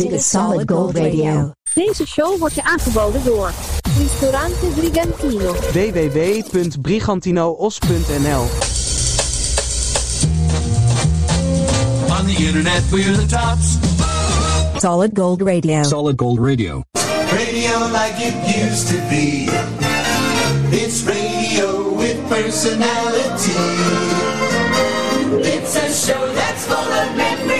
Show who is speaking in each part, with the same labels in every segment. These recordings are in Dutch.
Speaker 1: Dit is Solid Gold Radio.
Speaker 2: Deze show wordt je aangeboden door Ristorante Brigantino.
Speaker 3: www.brigantinoos.nl
Speaker 4: On the internet, we're the tops.
Speaker 1: Solid Gold Radio.
Speaker 5: Solid Gold Radio.
Speaker 4: Radio like it used to be. It's radio with personality. It's a show that's full of memories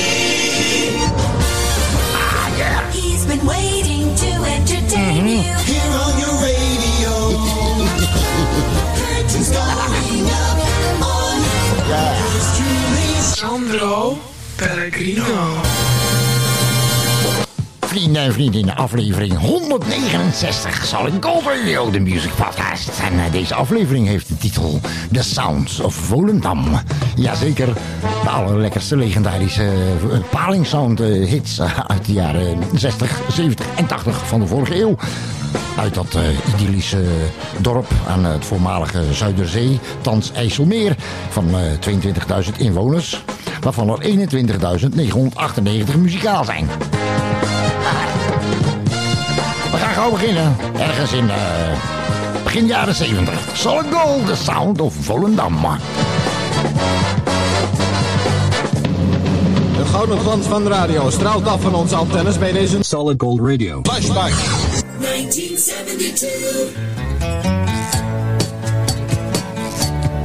Speaker 6: Entertain you.
Speaker 4: Here on your radio, curtains going up on yours truly.
Speaker 7: Sandro Pellegrino.
Speaker 8: Vrienden en vriendinnen, aflevering 169 Solid Gold Radio, de music podcast. En eh, deze aflevering heeft de titel The Sounds of Volendam. Jazeker, de allerlekkerste legendarische uh, eh, hits eh, uit de jaren 60, 70 en 80 van de vorige eeuw. Uit dat idyllische dorp aan het voormalige Zuiderzee, thans IJsselmeer, van eh, 22.000 inwoners. Waarvan er 21.998 muzikaal zijn. We gaan gauw beginnen. Ergens in eh, begin jaren 70. Solid Gold, the sound of Volendam.
Speaker 9: De gouden glans van de radio straalt af van onze antennes bij deze
Speaker 5: Solid Gold Radio.
Speaker 9: flashback.
Speaker 6: 1972.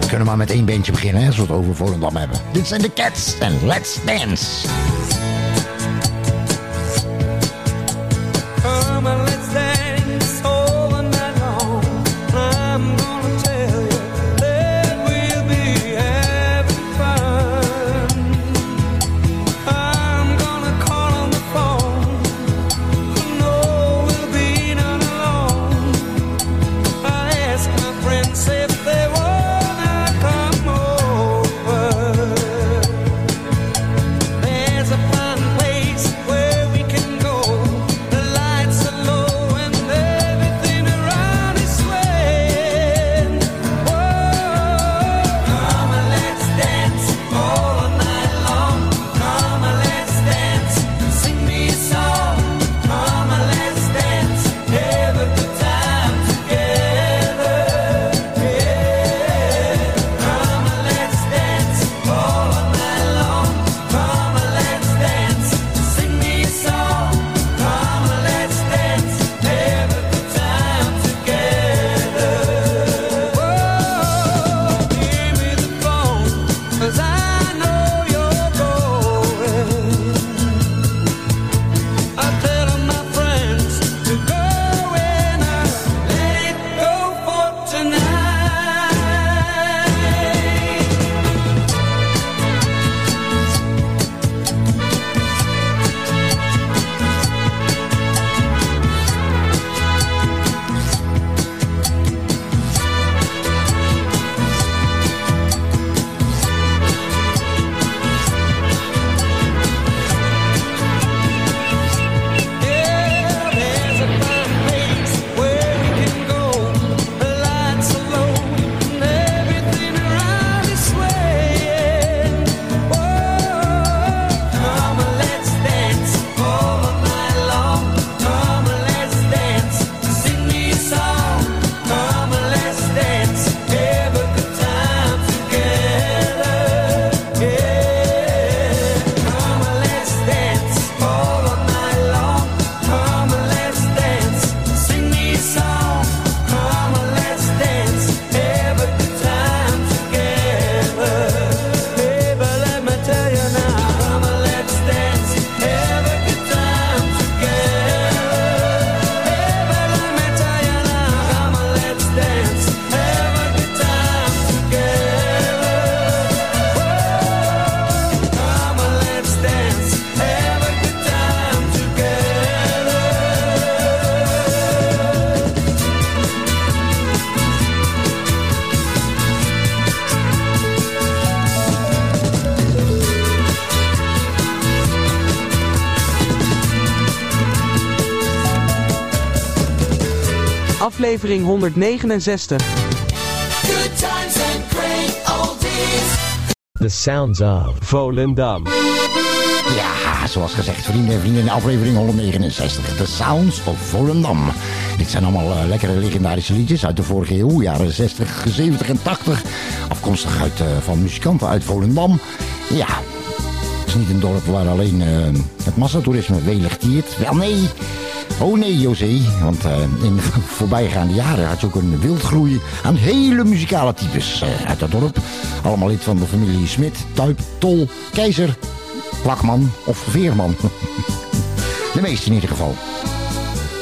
Speaker 8: We kunnen maar met één beentje beginnen hè, als we het over Volendam hebben. Dit zijn de Cats en Let's Dance.
Speaker 3: Aflevering 169.
Speaker 10: Good times and great oldies.
Speaker 11: The sounds of Volendam.
Speaker 8: Ja, zoals gezegd, vrienden en vrienden, aflevering 169. The Sounds of Volendam. Dit zijn allemaal eh, lekkere legendarische liedjes uit de vorige eeuw, jaren 60, 70 en 80. Afkomstig uit, eh, van muzikanten uit Volendam. Ja, het is niet een dorp waar alleen eh, het massatoerisme welig tiert. Wel nee. Oh nee, José. Want eh, in de voorbijgaande jaren had je ook een wildgroei aan hele muzikale types eh, uit dat dorp. Allemaal lid van de familie Smit, Tuip, Tol, Keizer, Plakman of Veerman. De meeste in ieder geval.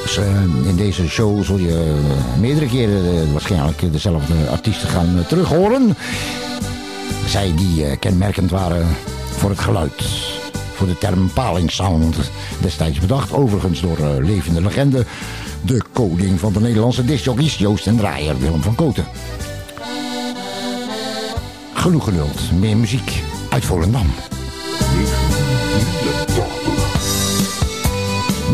Speaker 8: Dus eh, in deze show zul je meerdere keren waarschijnlijk dezelfde artiesten gaan uh, terug horen. Zij die kenmerkend waren voor het geluid. Voor de term palingsound. Destijds bedacht, overigens door eh, levende legende. De koning van de Nederlandse discjockeys, Joost en Draaier, Willem van Koten. Genoeg geluld, meer muziek uit Volendam.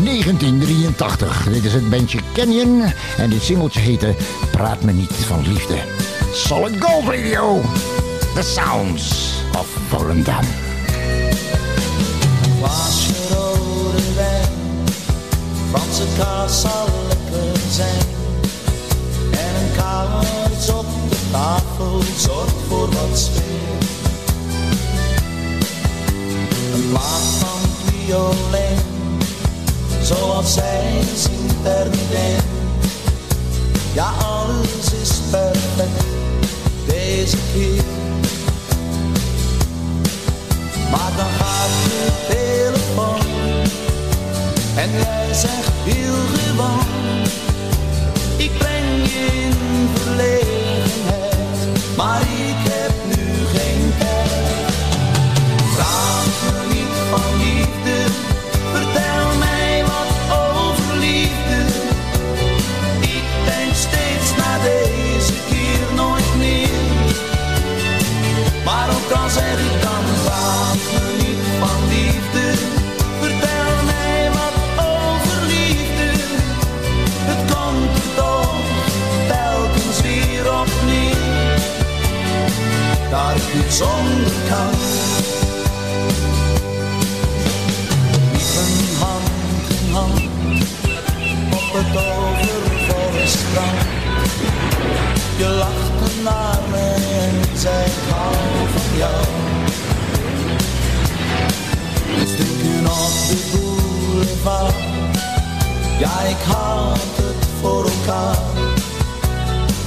Speaker 8: 1983. Dit is het bandje Canyon en dit singeltje heette Praat me niet van liefde. Solid Gold Radio. The Sounds of Volendam.
Speaker 12: Glaasje rode wijn, Franse kaas zal lekker zijn. En een kaars op de tafel zorgt voor wat sfeer. Een plaat van violin, zoals zij zingt er. Ja, alles is perfect deze keer. Maar dan gaat je telefoon. En jij zegt heel gewoon Ik breng je in verlegenheid. Maar ik heb al zeg ik dan vraag me niet van liefde. Vertel mij wat over liefde. Het komt er toch telkens weer op neer. Dat ik niet zonder kan. Hand in hand Op het overvolle strand je lachte naar me en zei hou van jou. Stukken op de boulevard, ja ik had het voor elkaar.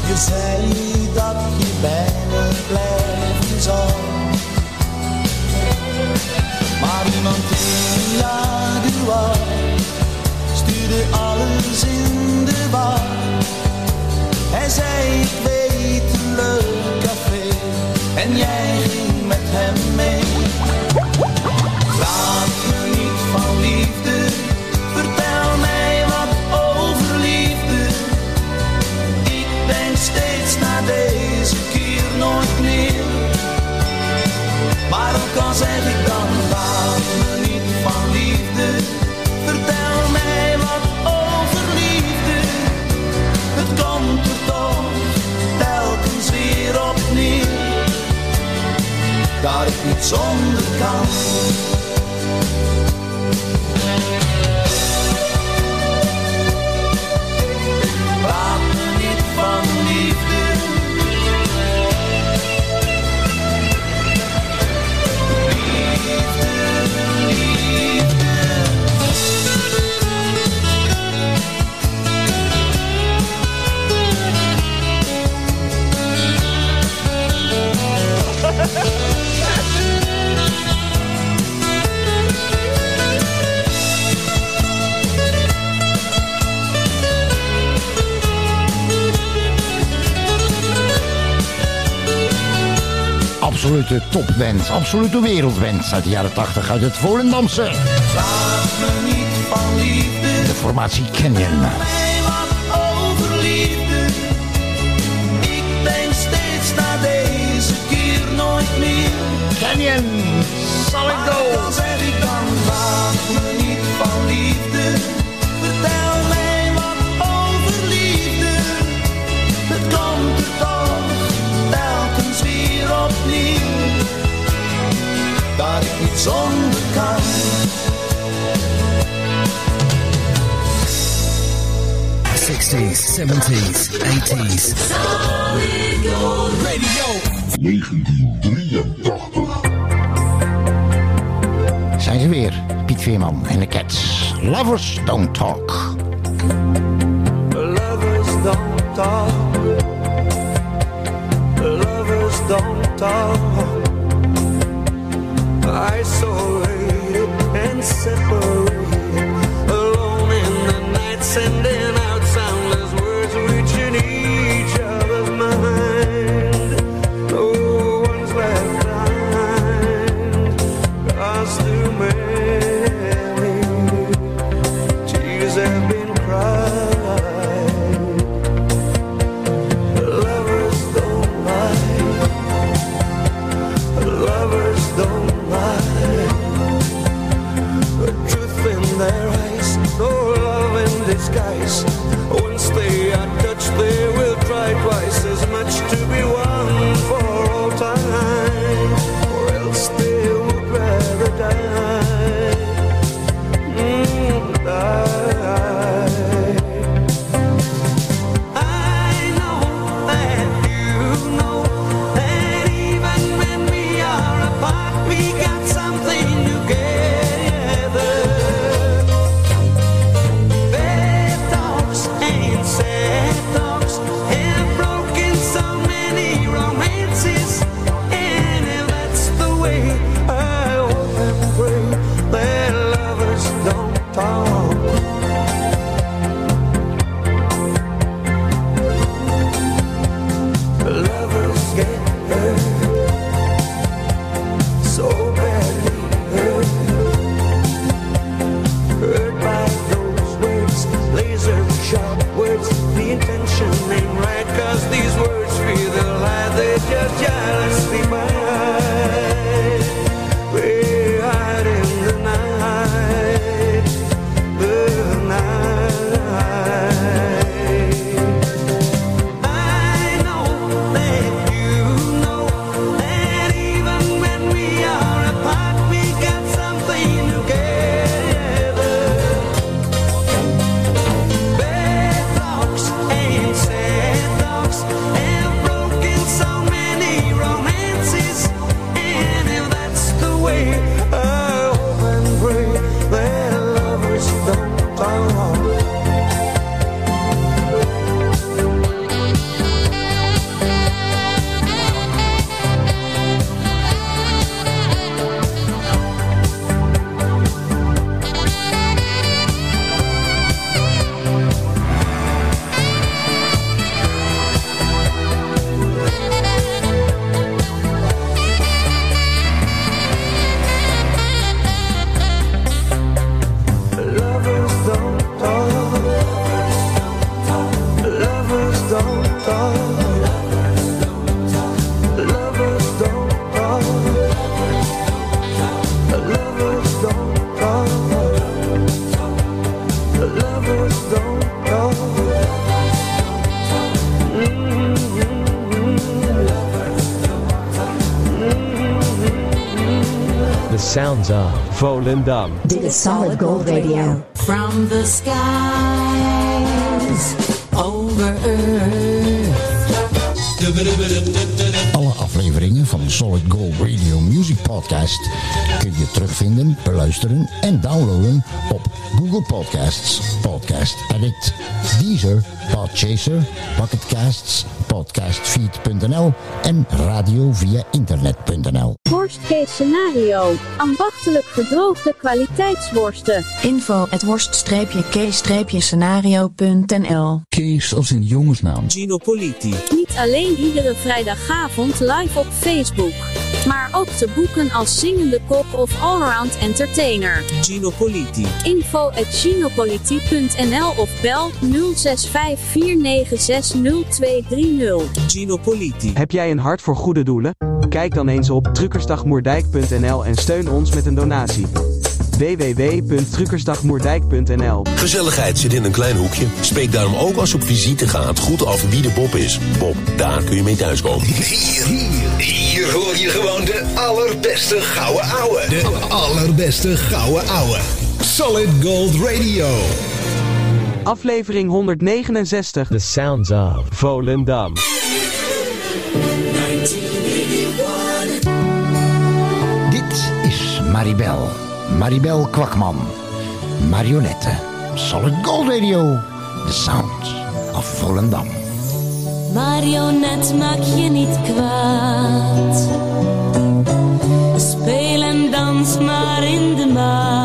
Speaker 12: Je zei dat je bij me blijven zou. Maar iemand in Jaguar stuurde alles in de war. Hij zei ik weet leuk En jij ging met hem mee. Praat me niet van liefde
Speaker 8: Topband, absolute wereldband uit de jaren 80 uit het Volendamse.
Speaker 12: Praat me niet van liefde
Speaker 8: De formatie Canyon.
Speaker 12: Ik denk steeds na deze.
Speaker 8: Canyon,
Speaker 12: dan zeg ik dan, vraag me niet van liefde.
Speaker 13: onbekend. Sixties,
Speaker 6: seventies, eighties.
Speaker 13: Radio.
Speaker 8: 1983. Zijn ze weer, Piet Veerman en de Cats. Lovers don't talk.
Speaker 14: Lovers don't talk. Lovers don't talk. Isolated and separated. Alone in the night, sending
Speaker 11: sounds of Volendam.
Speaker 1: Did is Solid Gold Radio.
Speaker 6: From the skies over earth.
Speaker 8: Afleveringen van Solid Gold Radio Music Podcast kun je terugvinden, beluisteren en downloaden op Google Podcasts, Podcast Addict, Deezer, Podchaser, Pocketcasts, podcastfeed.nl en radio via internet.nl.
Speaker 2: Worst case scenario. Ambachtelijk gedroogde kwaliteitsworsten.
Speaker 15: Info at worst-k-scenario.nl
Speaker 5: Kees als in jongensnaam.
Speaker 16: Gino Politi.
Speaker 2: Alleen iedere vrijdagavond live op Facebook. Maar ook te boeken als zingende kok of allround entertainer.
Speaker 16: Gino Politi.
Speaker 2: Info at ginopolitie.nl of bel 0654960230.
Speaker 16: Gino Politi.
Speaker 3: Heb jij een hart voor goede doelen? Kijk dan eens op truckersdagmoerdijk.nl en steun ons met een donatie. www.truckersdagmoerdijk.nl
Speaker 17: Gezelligheid zit in een klein hoekje. Spreek daarom ook als je op visite gaat goed af wie de Bob is. Bob, daar kun je mee thuiskomen.
Speaker 18: Hier, hier, hier hoor je gewoon de allerbeste gouden ouwe. De allerbeste gouden ouwe. Solid Gold Radio.
Speaker 3: Aflevering 169.
Speaker 11: The Sounds of Volendam.
Speaker 8: Dit is Maribel. Maribel Kwakman. Marionette. Solid Gold Radio. The Sounds of Volendam.
Speaker 15: Marionet, maak je niet kwaad. Speel en dans maar in de maat.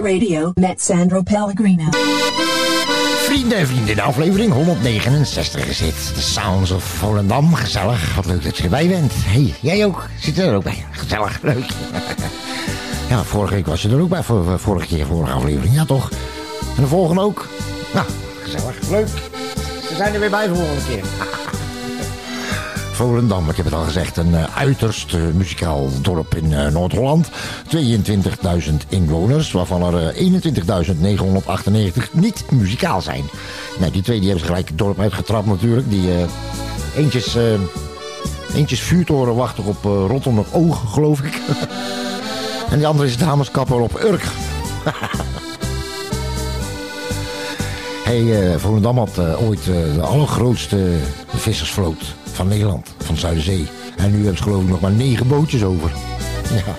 Speaker 1: Radio met Sandro Pellegrino.
Speaker 8: Vrienden en vrienden, de aflevering 169 is dit. The Sounds of Volendam. Gezellig. Wat leuk dat je erbij bent. hey, jij ook. Zit er ook bij. Gezellig. Leuk. ja, vorige week was je er ook bij. Vor- Vorige keer, vorige aflevering. Ja, toch? En de volgende ook. Nou, gezellig. Leuk. We zijn er weer bij de volgende keer. Volendam, ik heb het al gezegd, een eh, uiterst eh, muzikaal dorp in eh, Noord-Holland. 22.000 inwoners, waarvan er eh, 21.998 niet muzikaal zijn. Nou, die twee die hebben ze gelijk het dorp uitgetrapt natuurlijk. Die eentjes, eentjes vuurtoren wachten op eh Rotterdam Oog, geloof ik. en die andere is dameskapper op Urk. Hey, Volendam had ooit de allergrootste vissersvloot van Nederland, van Zuiderzee. En nu hebben ze geloof ik nog maar negen bootjes over. Ja.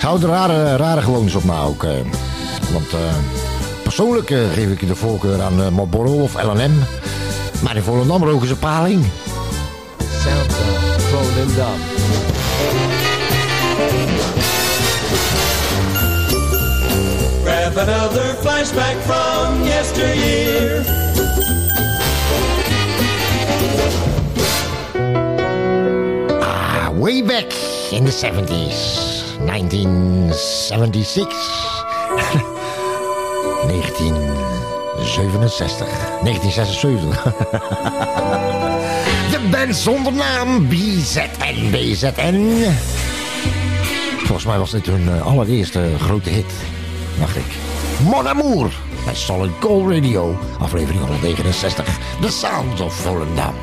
Speaker 8: Er rare, rare gewoontes op na ook. eh. want eh, persoonlijk eh, geef ik de voorkeur aan eh, of L&M. Maar in Volendam roken ze paling.
Speaker 11: Sounds of Volendam.
Speaker 14: Grab another flashback from yesteryear.
Speaker 8: Ah, way back in the 70s. 1976.
Speaker 15: 1967. 1976. de band zonder naam BZN, BZN. Volgens mij was dit hun eh, allereerste grote hit, dacht ik. Mon Amour bij Solid Gold Radio, aflevering 169, The Sounds of Volendam.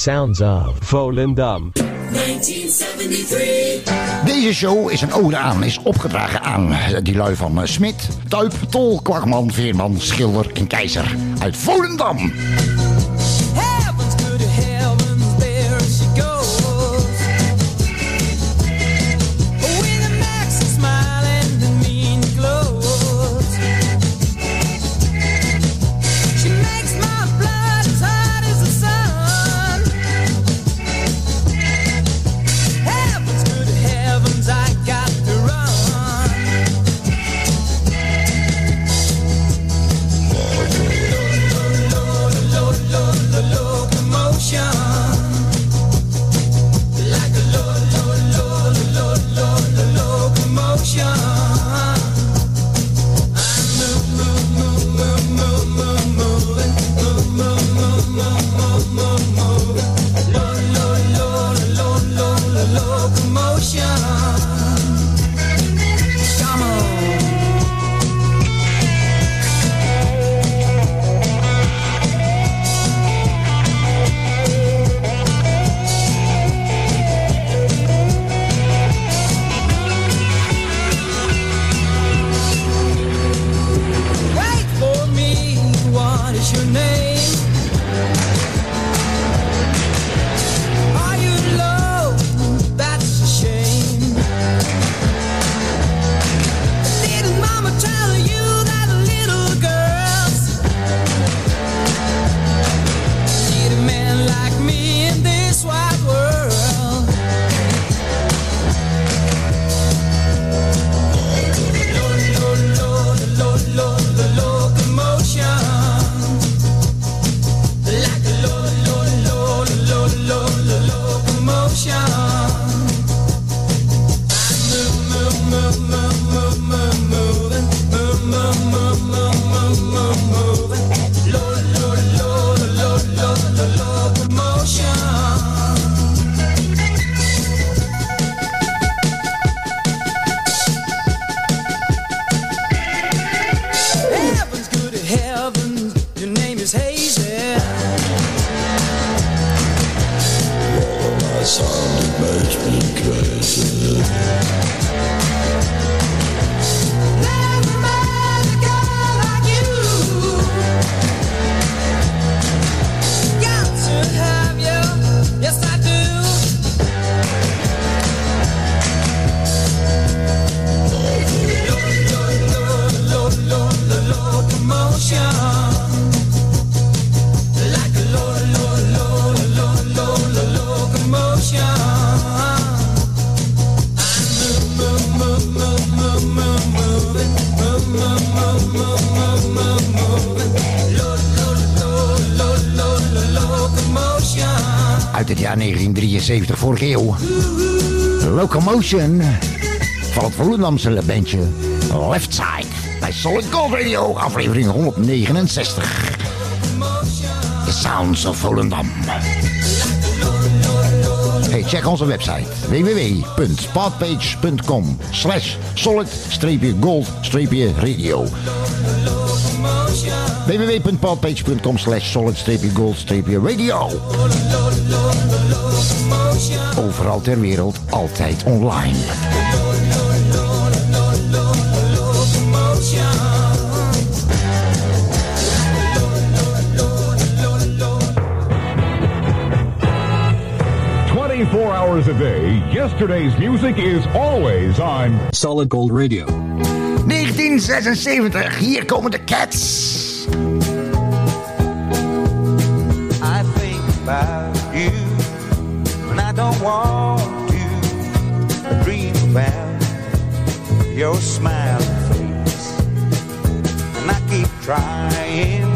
Speaker 11: sounds of Volendam.
Speaker 8: 1973.
Speaker 15: Deze show is een ode aan, is opgedragen aan eh, die lui van eh, Smit, Tuip, Tol, Kwakman, Veerman, Schilder en Keizer uit Volendam.
Speaker 8: 1973, vorige eeuw. Locomotion. Van het Volendamse bandje Left Side. Bij Solid Gold Radio, aflevering 169. The Sounds of Volendam. Hey, check onze website www.spotpage.com slash solid-gold-radio www.podpage.com slash solid-gold-radio Overal ter wereld, altijd online.
Speaker 19: Twenty-four hours a day, yesterday's music is always on
Speaker 11: Solid Gold Radio.
Speaker 8: 1976, hier komen de Cats.
Speaker 14: About you when I don't want to. Dream about your smiling face, and I keep trying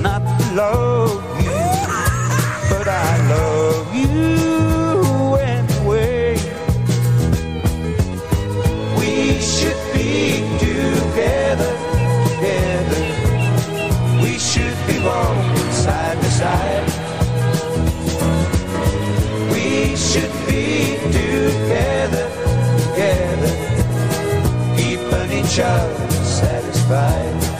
Speaker 14: not to love you, but I love you anyway. We should be together, together. We should be walking side by side. shall satisfied.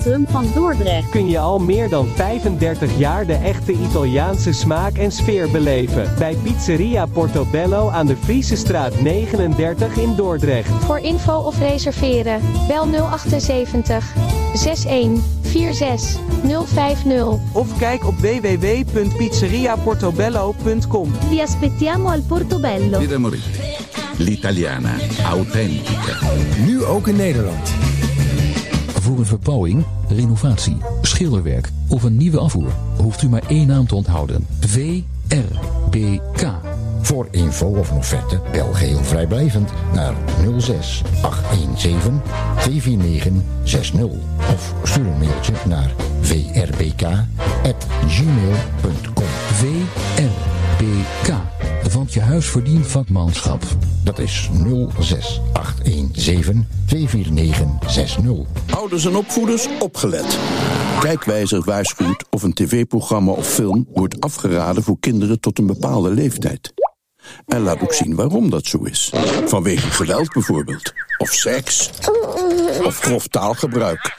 Speaker 2: Centrum van Dordrecht.
Speaker 11: Kun je al meer dan 35 jaar de echte Italiaanse smaak en sfeer beleven. Bij Pizzeria Portobello aan de Friese straat 39 in Dordrecht.
Speaker 20: Voor info of reserveren, bel 078 61 46 050.
Speaker 3: Of kijk op www.pizzeriaportobello.com.
Speaker 20: Vi aspettiamo al Portobello.
Speaker 21: L'italiana authentica.
Speaker 13: Nu ook in Nederland. Voor een verbouwing, renovatie, schilderwerk of een nieuwe afvoer hoeft u maar één naam te onthouden. VRBK.
Speaker 8: Voor info of een offerte bel geheel vrijblijvend naar 06 817 249 60 of stuur een mailtje naar vrbk@gmail.com.
Speaker 13: VRBK. Want je huis verdient vakmanschap.
Speaker 8: Dat is 06 817 249 60.
Speaker 22: Ouders en opvoeders opgelet. Kijkwijzer waarschuwt of een tv-programma of film wordt afgeraden voor kinderen tot een bepaalde leeftijd. En laat ook zien waarom dat zo is. Vanwege geweld bijvoorbeeld. Of seks. Of grof taalgebruik.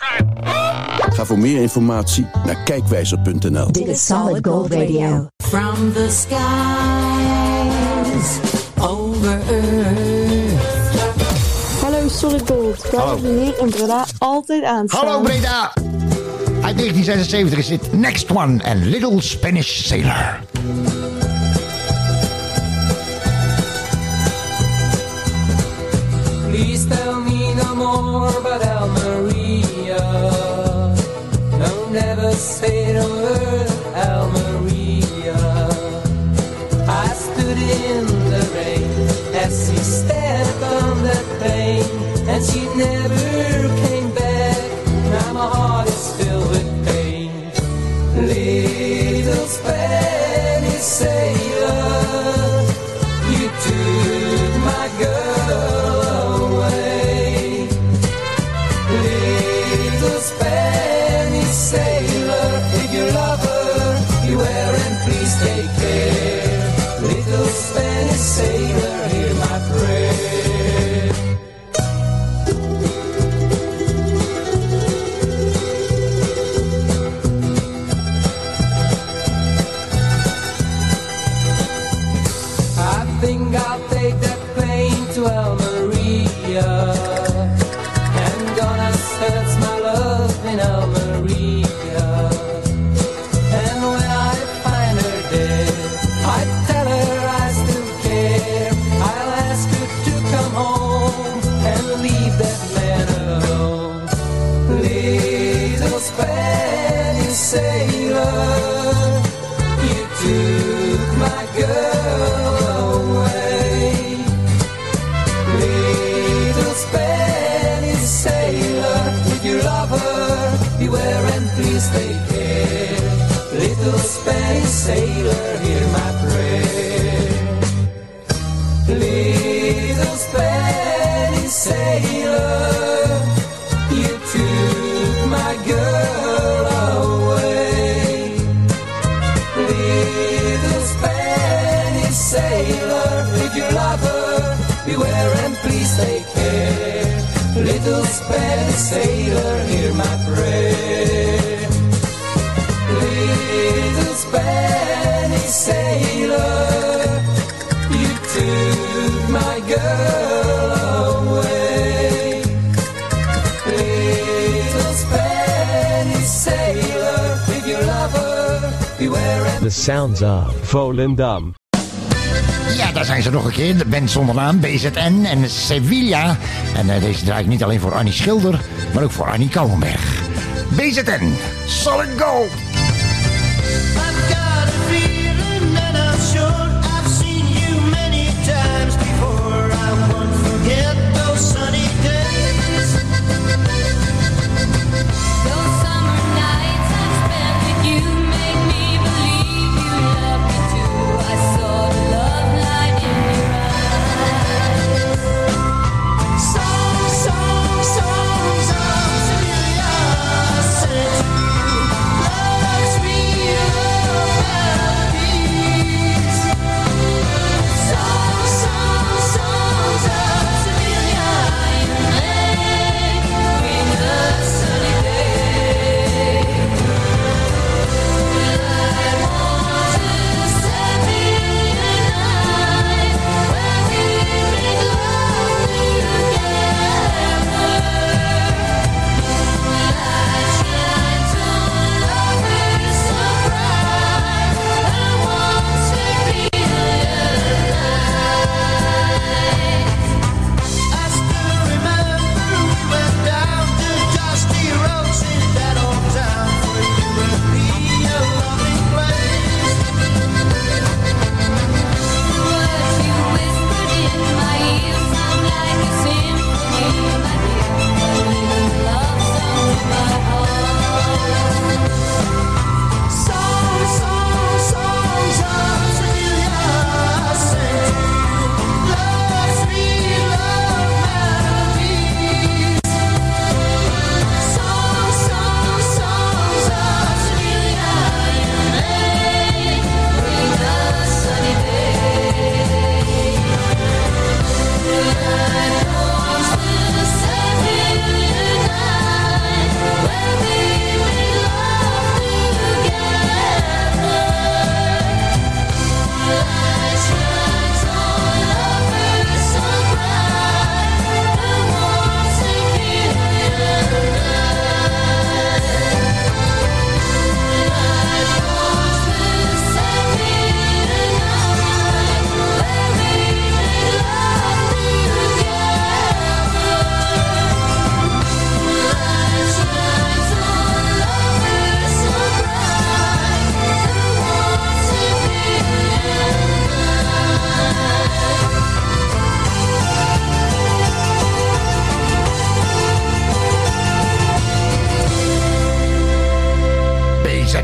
Speaker 22: Ga voor meer informatie naar kijkwijzer.nl.
Speaker 1: Dit is Solid Gold Radio.
Speaker 15: From the over earth.
Speaker 23: Hallo Solid Gold. Wij hebben hier in Breda altijd aanstaan.
Speaker 8: Hallo Breda! Uit 1976 is dit Next One en Little Spanish Sailor.
Speaker 24: Please tell me no more about Almeria. No, never say a word, Sailor, hear my prayer. Little Spanish sailor, you took my girl away. Little Spanish sailor, beware
Speaker 11: The sounds of Volendam.
Speaker 8: Daar zijn ze nog een keer. De band zonder naam, BZN en Sevilla. En eh, deze draai ik niet alleen voor Annie Schilder, maar ook voor Annie Kouwenberg. BZN, Solid Gold.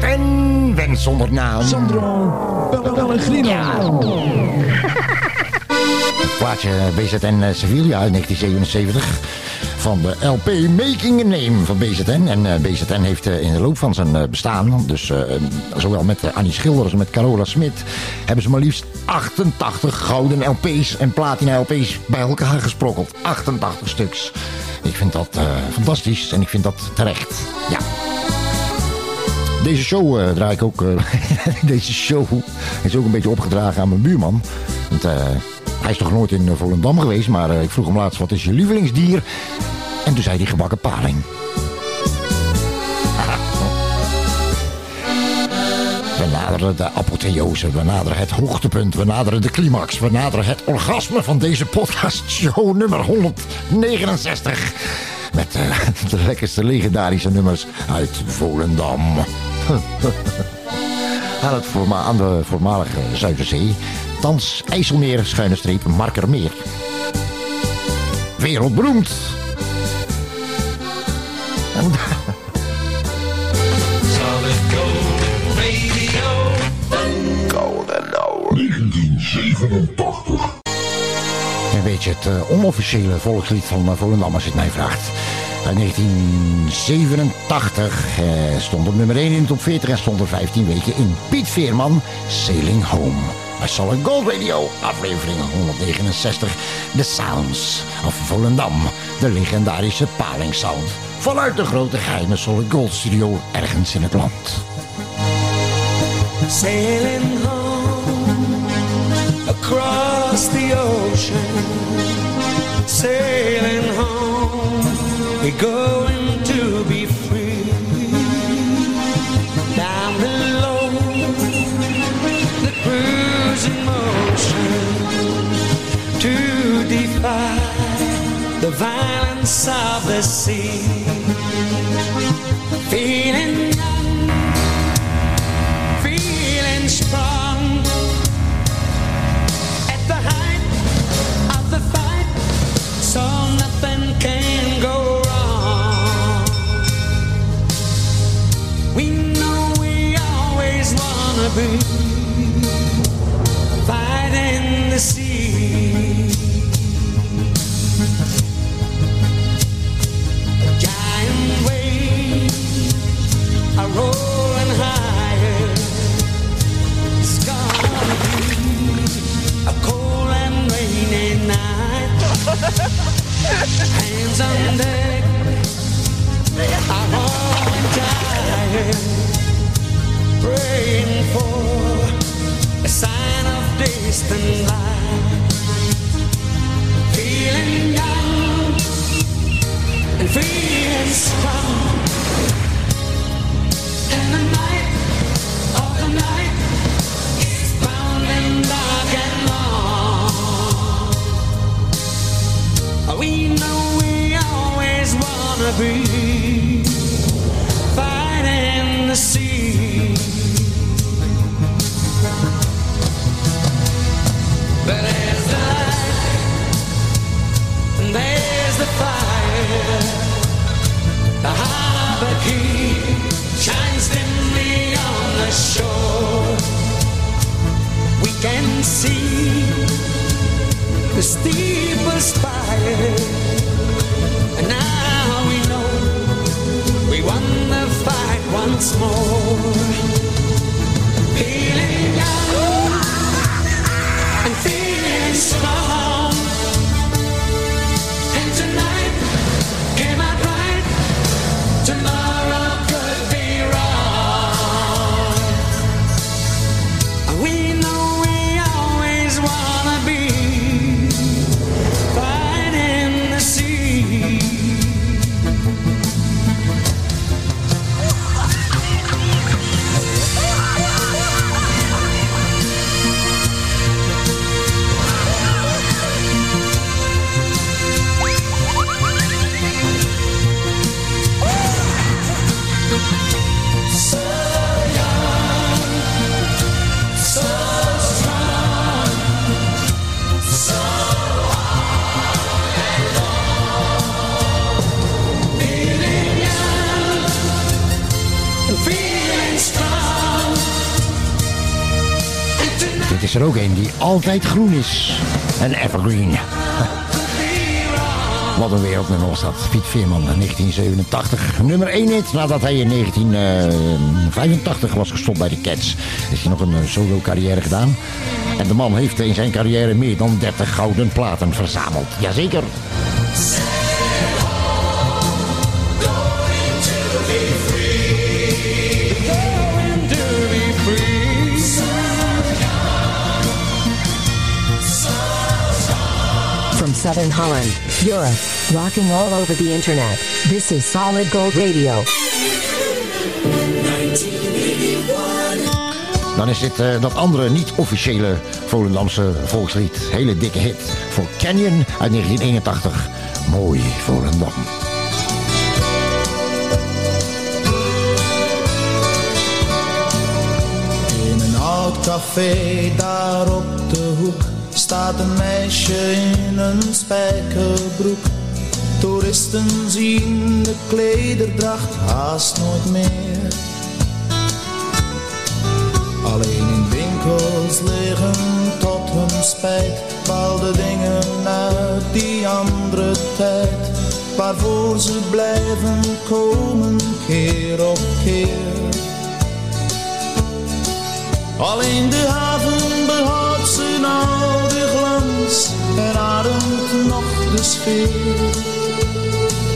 Speaker 8: En wens zonder naam.
Speaker 13: Sandro Pellegrino.
Speaker 8: Het plaatje BZN eh, Sevilla uit 1977 van de LP Making a Name van BZN. En eh, BZN heeft eh, in de loop van zijn bestaan, dus zowel met Annie Schilder als met Carola Smit, hebben ze maar liefst 88 gouden LP's en platina LP's bij elkaar gesprokkeld. 88 stuks. Ik vind dat fantastisch en ik vind dat terecht. Ja. Deze show eh, draai ik ook. eh, deze show is ook een beetje opgedragen aan mijn buurman. Want eh, hij is toch nooit in Volendam geweest, maar ik vroeg hem laatst: wat is je lievelingsdier? En toen zei hij gebakken paling. We naderen de apotheose, we naderen het hoogtepunt, we naderen de climax, we naderen het orgasme van deze podcastshow nummer 169. Met de lekkerste legendarische nummers uit Volendam. aan, het voorma aan de voormalige Zuiderzee. Thans IJsselmeer, schuine streep, Markermeer. Wereldberoemd. En
Speaker 14: Solid Gold Radio. Golden Hour. 1987.
Speaker 8: Een beetje het eh, onofficiële volkslied van uh, Volendam, als je het mij vraagt. Uit 1987 eh, stond op nummer 1 in de top 40 en stond er 15 weken in. Piet Veerman, Sailing Home. Bij Solid Gold Radio, aflevering 169. The Sounds of Volendam. De legendarische palingsound. Vanuit de grote geheime Solid Gold studio ergens in het land.
Speaker 14: Sailing home across the ocean. Sailing home, we're going to be free. Down below, the cruising motion to defy the violence of the sea. Fighting the sea. Giant rolling higher. Cold and rainy night. Hands on deck are all tired, praying for a sign of distant light. Feeling young and feeling strong. And the night of the night is bound and dark and long. We know we always wanna be
Speaker 8: altijd groen is. Een evergreen. Wat een wereldnummer was dat. Piet Veerman, 1987. Nummer 1 hit nadat hij in 1985 was gestopt bij de Cats. Heeft hij nog een eh, solo carrière gedaan. En de man heeft in zijn carrière meer dan 30 gouden platen verzameld. Jazeker.
Speaker 1: Southern Holland, Europe, rocking all over the internet. This is Solid Gold Radio.
Speaker 8: Dan is dit eh, dat andere niet-officiële Volendamse volkslied. Hele dikke hit voor Canyon uit 1981. Mooi Volendam.
Speaker 25: In een oud café daar op de hoek staat een meisje in een spijkerbroek. Toeristen zien de klederdracht haast nooit meer. Alleen in winkels liggen tot hun spijt bepaalde dingen uit die andere tijd. Waarvoor ze blijven komen keer op keer. Alleen de haven behoudt oude glans en ademt nog de sfeer.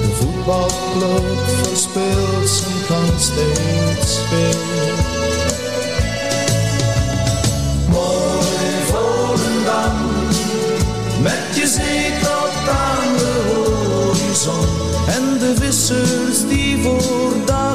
Speaker 25: De voetbalclub verspeelt zijn kans steeds weer. Mooi Volendam, met je zee tot aan de horizon. En de vissers die voor dag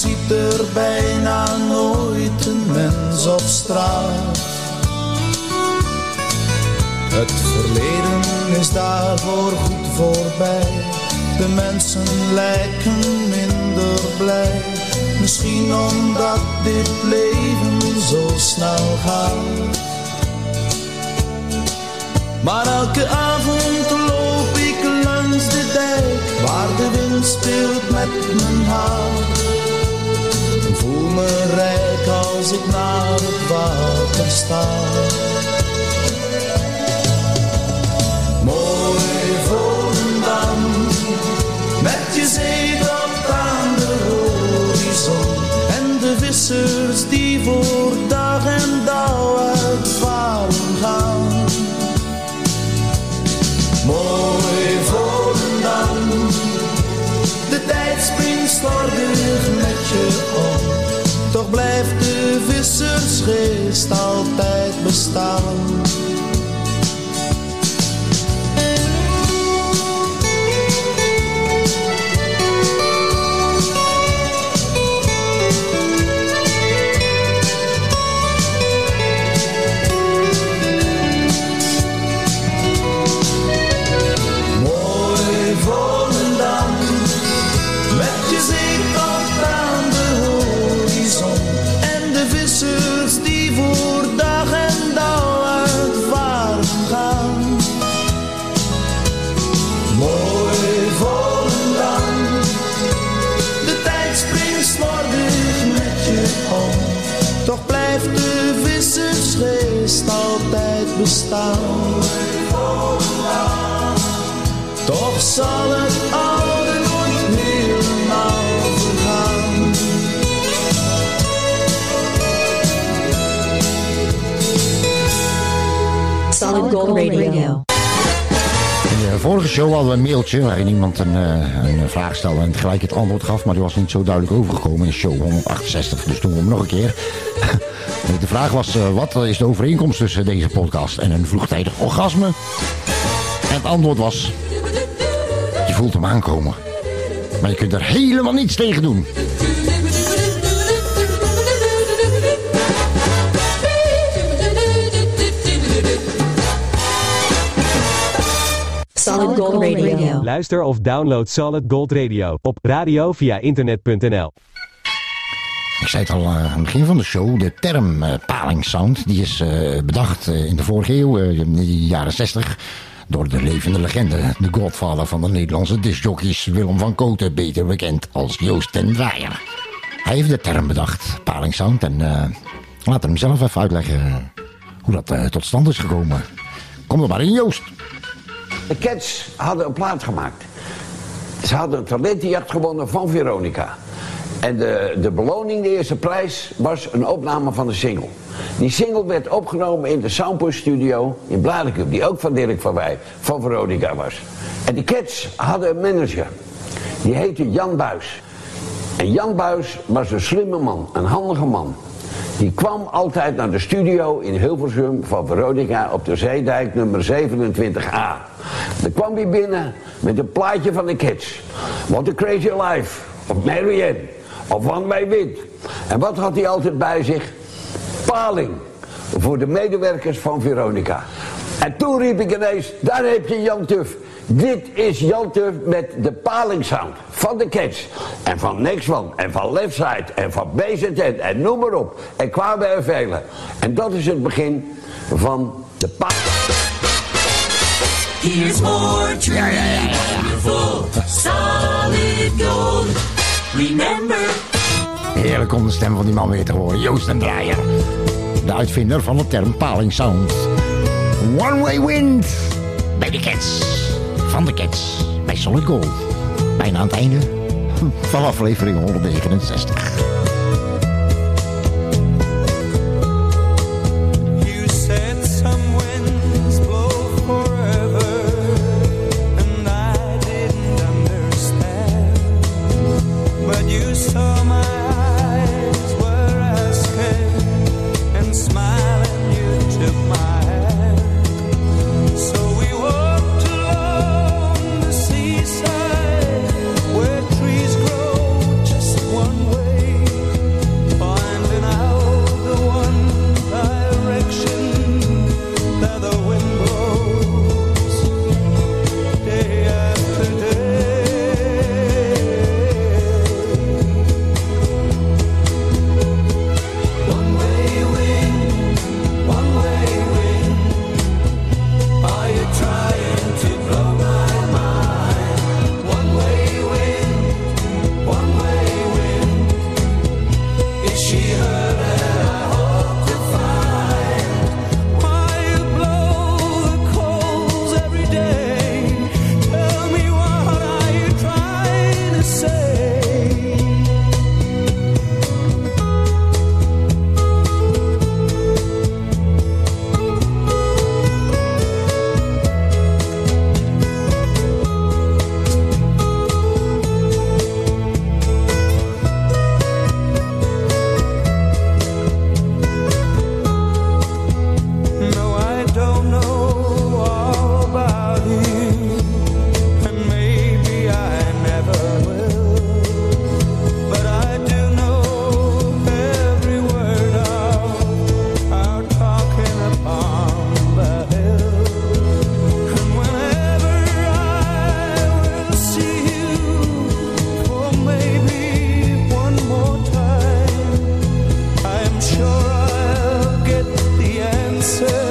Speaker 25: ziet er bijna nooit een mens op straat. Het verleden is daarvoor goed voorbij. De mensen lijken minder blij. Misschien omdat dit leven zo snel gaat. Maar elke avond loop ik langs de dijk Waar de wind speelt met mijn haar me rijk als ik naar het water sta. Mooi Volendam Met je zee tot aan de horizon. En de vissers die voor dag en dauw uitvaren gaan. Mooi Volendam, de tijd springt slordig met je om. De vissersgeest altijd bestaan.
Speaker 8: Show hadden een mailtje waarin iemand een, eh, een vraag stelde en gelijk het antwoord gaf, maar die was niet zo duidelijk overgekomen in show 168. Dus doen we nog een keer. De vraag was, eh, wat is de overeenkomst tussen deze podcast en een vroegtijdig orgasme? En het antwoord was, je voelt hem aankomen. Maar je kunt er helemaal niets tegen doen.
Speaker 1: Gold Radio.
Speaker 11: Luister of download Solid Gold Radio op radio via internet.nl.
Speaker 8: Ik zei het al eh, aan het begin van de show, de term eh, palingsound, die is eh, bedacht in de vorige eeuw, eh, in de jaren 60, door de levende legende, de godvader van de Nederlandse discjockeys, Willem van Koten, beter bekend als Joost ten Draaier. Hij heeft de term bedacht, palingsound, en eh laat hem zelf even uitleggen hoe dat tot stand is gekomen. Kom er maar in, Joost.
Speaker 26: De Cats hadden een plaat gemaakt. Ze hadden een talentenjacht gewonnen van Veronica. En de, de beloning, de eerste prijs, was een opname van de single. Die single werd opgenomen in de Soundpush Studio in Bladenkub, die ook van Dirk van Wij, van Veronica was. En de Cats hadden een manager. Die heette Jan Buis. En Jan Buis was een slimme man, een handige man. Die kwam altijd naar de studio in Hilversum van Veronica op de Zeedijk nummer 27a. Dan kwam hij binnen met een plaatje van de Kids. What a Crazy Life, of Marianne, of One Way Wind. En wat had hij altijd bij zich? Paling voor de medewerkers van Veronica. En toen riep ik ineens, daar heb je Jan Tuf. Dit is Jan Tuf met de palingsound van de Cats. En van Nextwan, en van Leftside, en van BZN, en noem maar op. En kwamen er vele. En dat is het begin van de pa...
Speaker 4: Here's more truly wonderful, solid gold. Remember,
Speaker 8: Heerlijk om de stem van die man weer te horen, Joost den Draaier. De uitvinder van de term palingsound. One Way Wind bij de Cats. Van de Cats bij Solid Gold. Bijna aan het einde van aflevering 169.
Speaker 14: get the answer.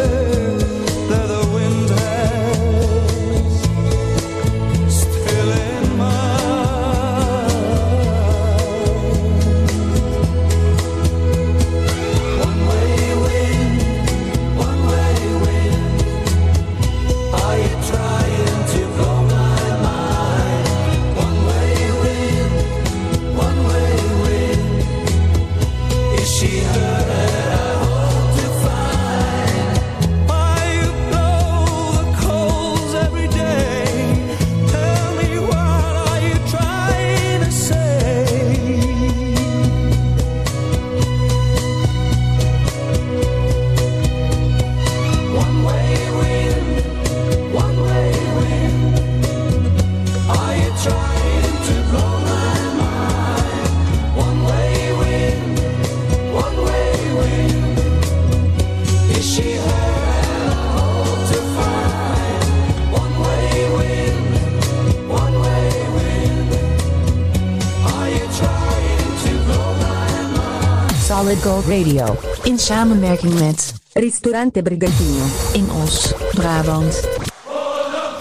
Speaker 1: Solid Gold Radio.
Speaker 27: In samenwerking met
Speaker 1: Ristorante Brigantino.
Speaker 27: in Os, Brabant.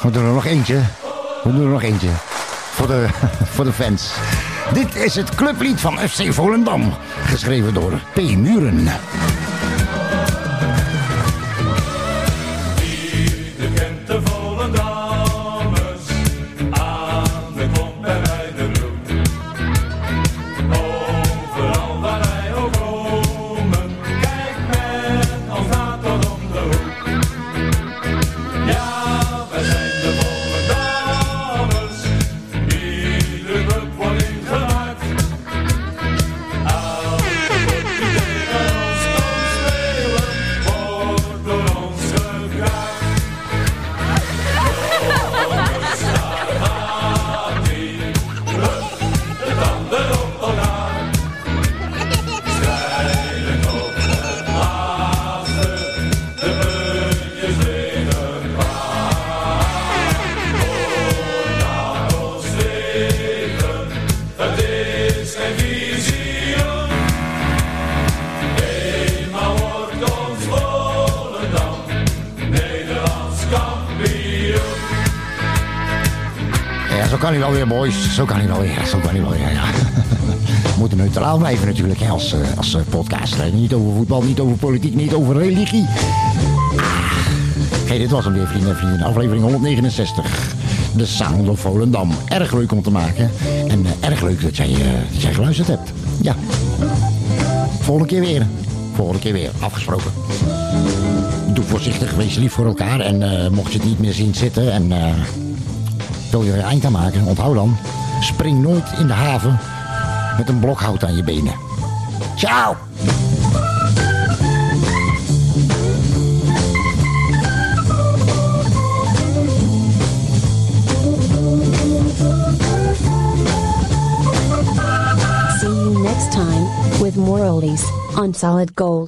Speaker 8: We doen er nog eentje. We doen er nog eentje. Voor de, voor de fans. Dit is het clublied van FC Volendam. Geschreven door P. Muren. Boys. Zo kan hij wel weer. Zo kan hij wel weer, ja. We moeten neutraal blijven natuurlijk, als, eh, als eh, podcaster. Niet over voetbal, niet over politiek, niet over religie. Ah. Hey, dit was hem weer, vrienden en vrienden. Aflevering 169. De Sound of Volendam. Erg leuk om te maken. En eh, erg leuk dat jij, jij geluisterd hebt. Ja. Volgende keer weer. Volgende keer weer. Afgesproken. Doe voorzichtig, wees lief voor elkaar. En mocht je het niet meer zien zitten en wil je er eind aan maken, onthoud dan. Spring nooit in de haven met een blok hout aan je benen. Ciao!
Speaker 20: See you next time with more oldies on Solid Gold.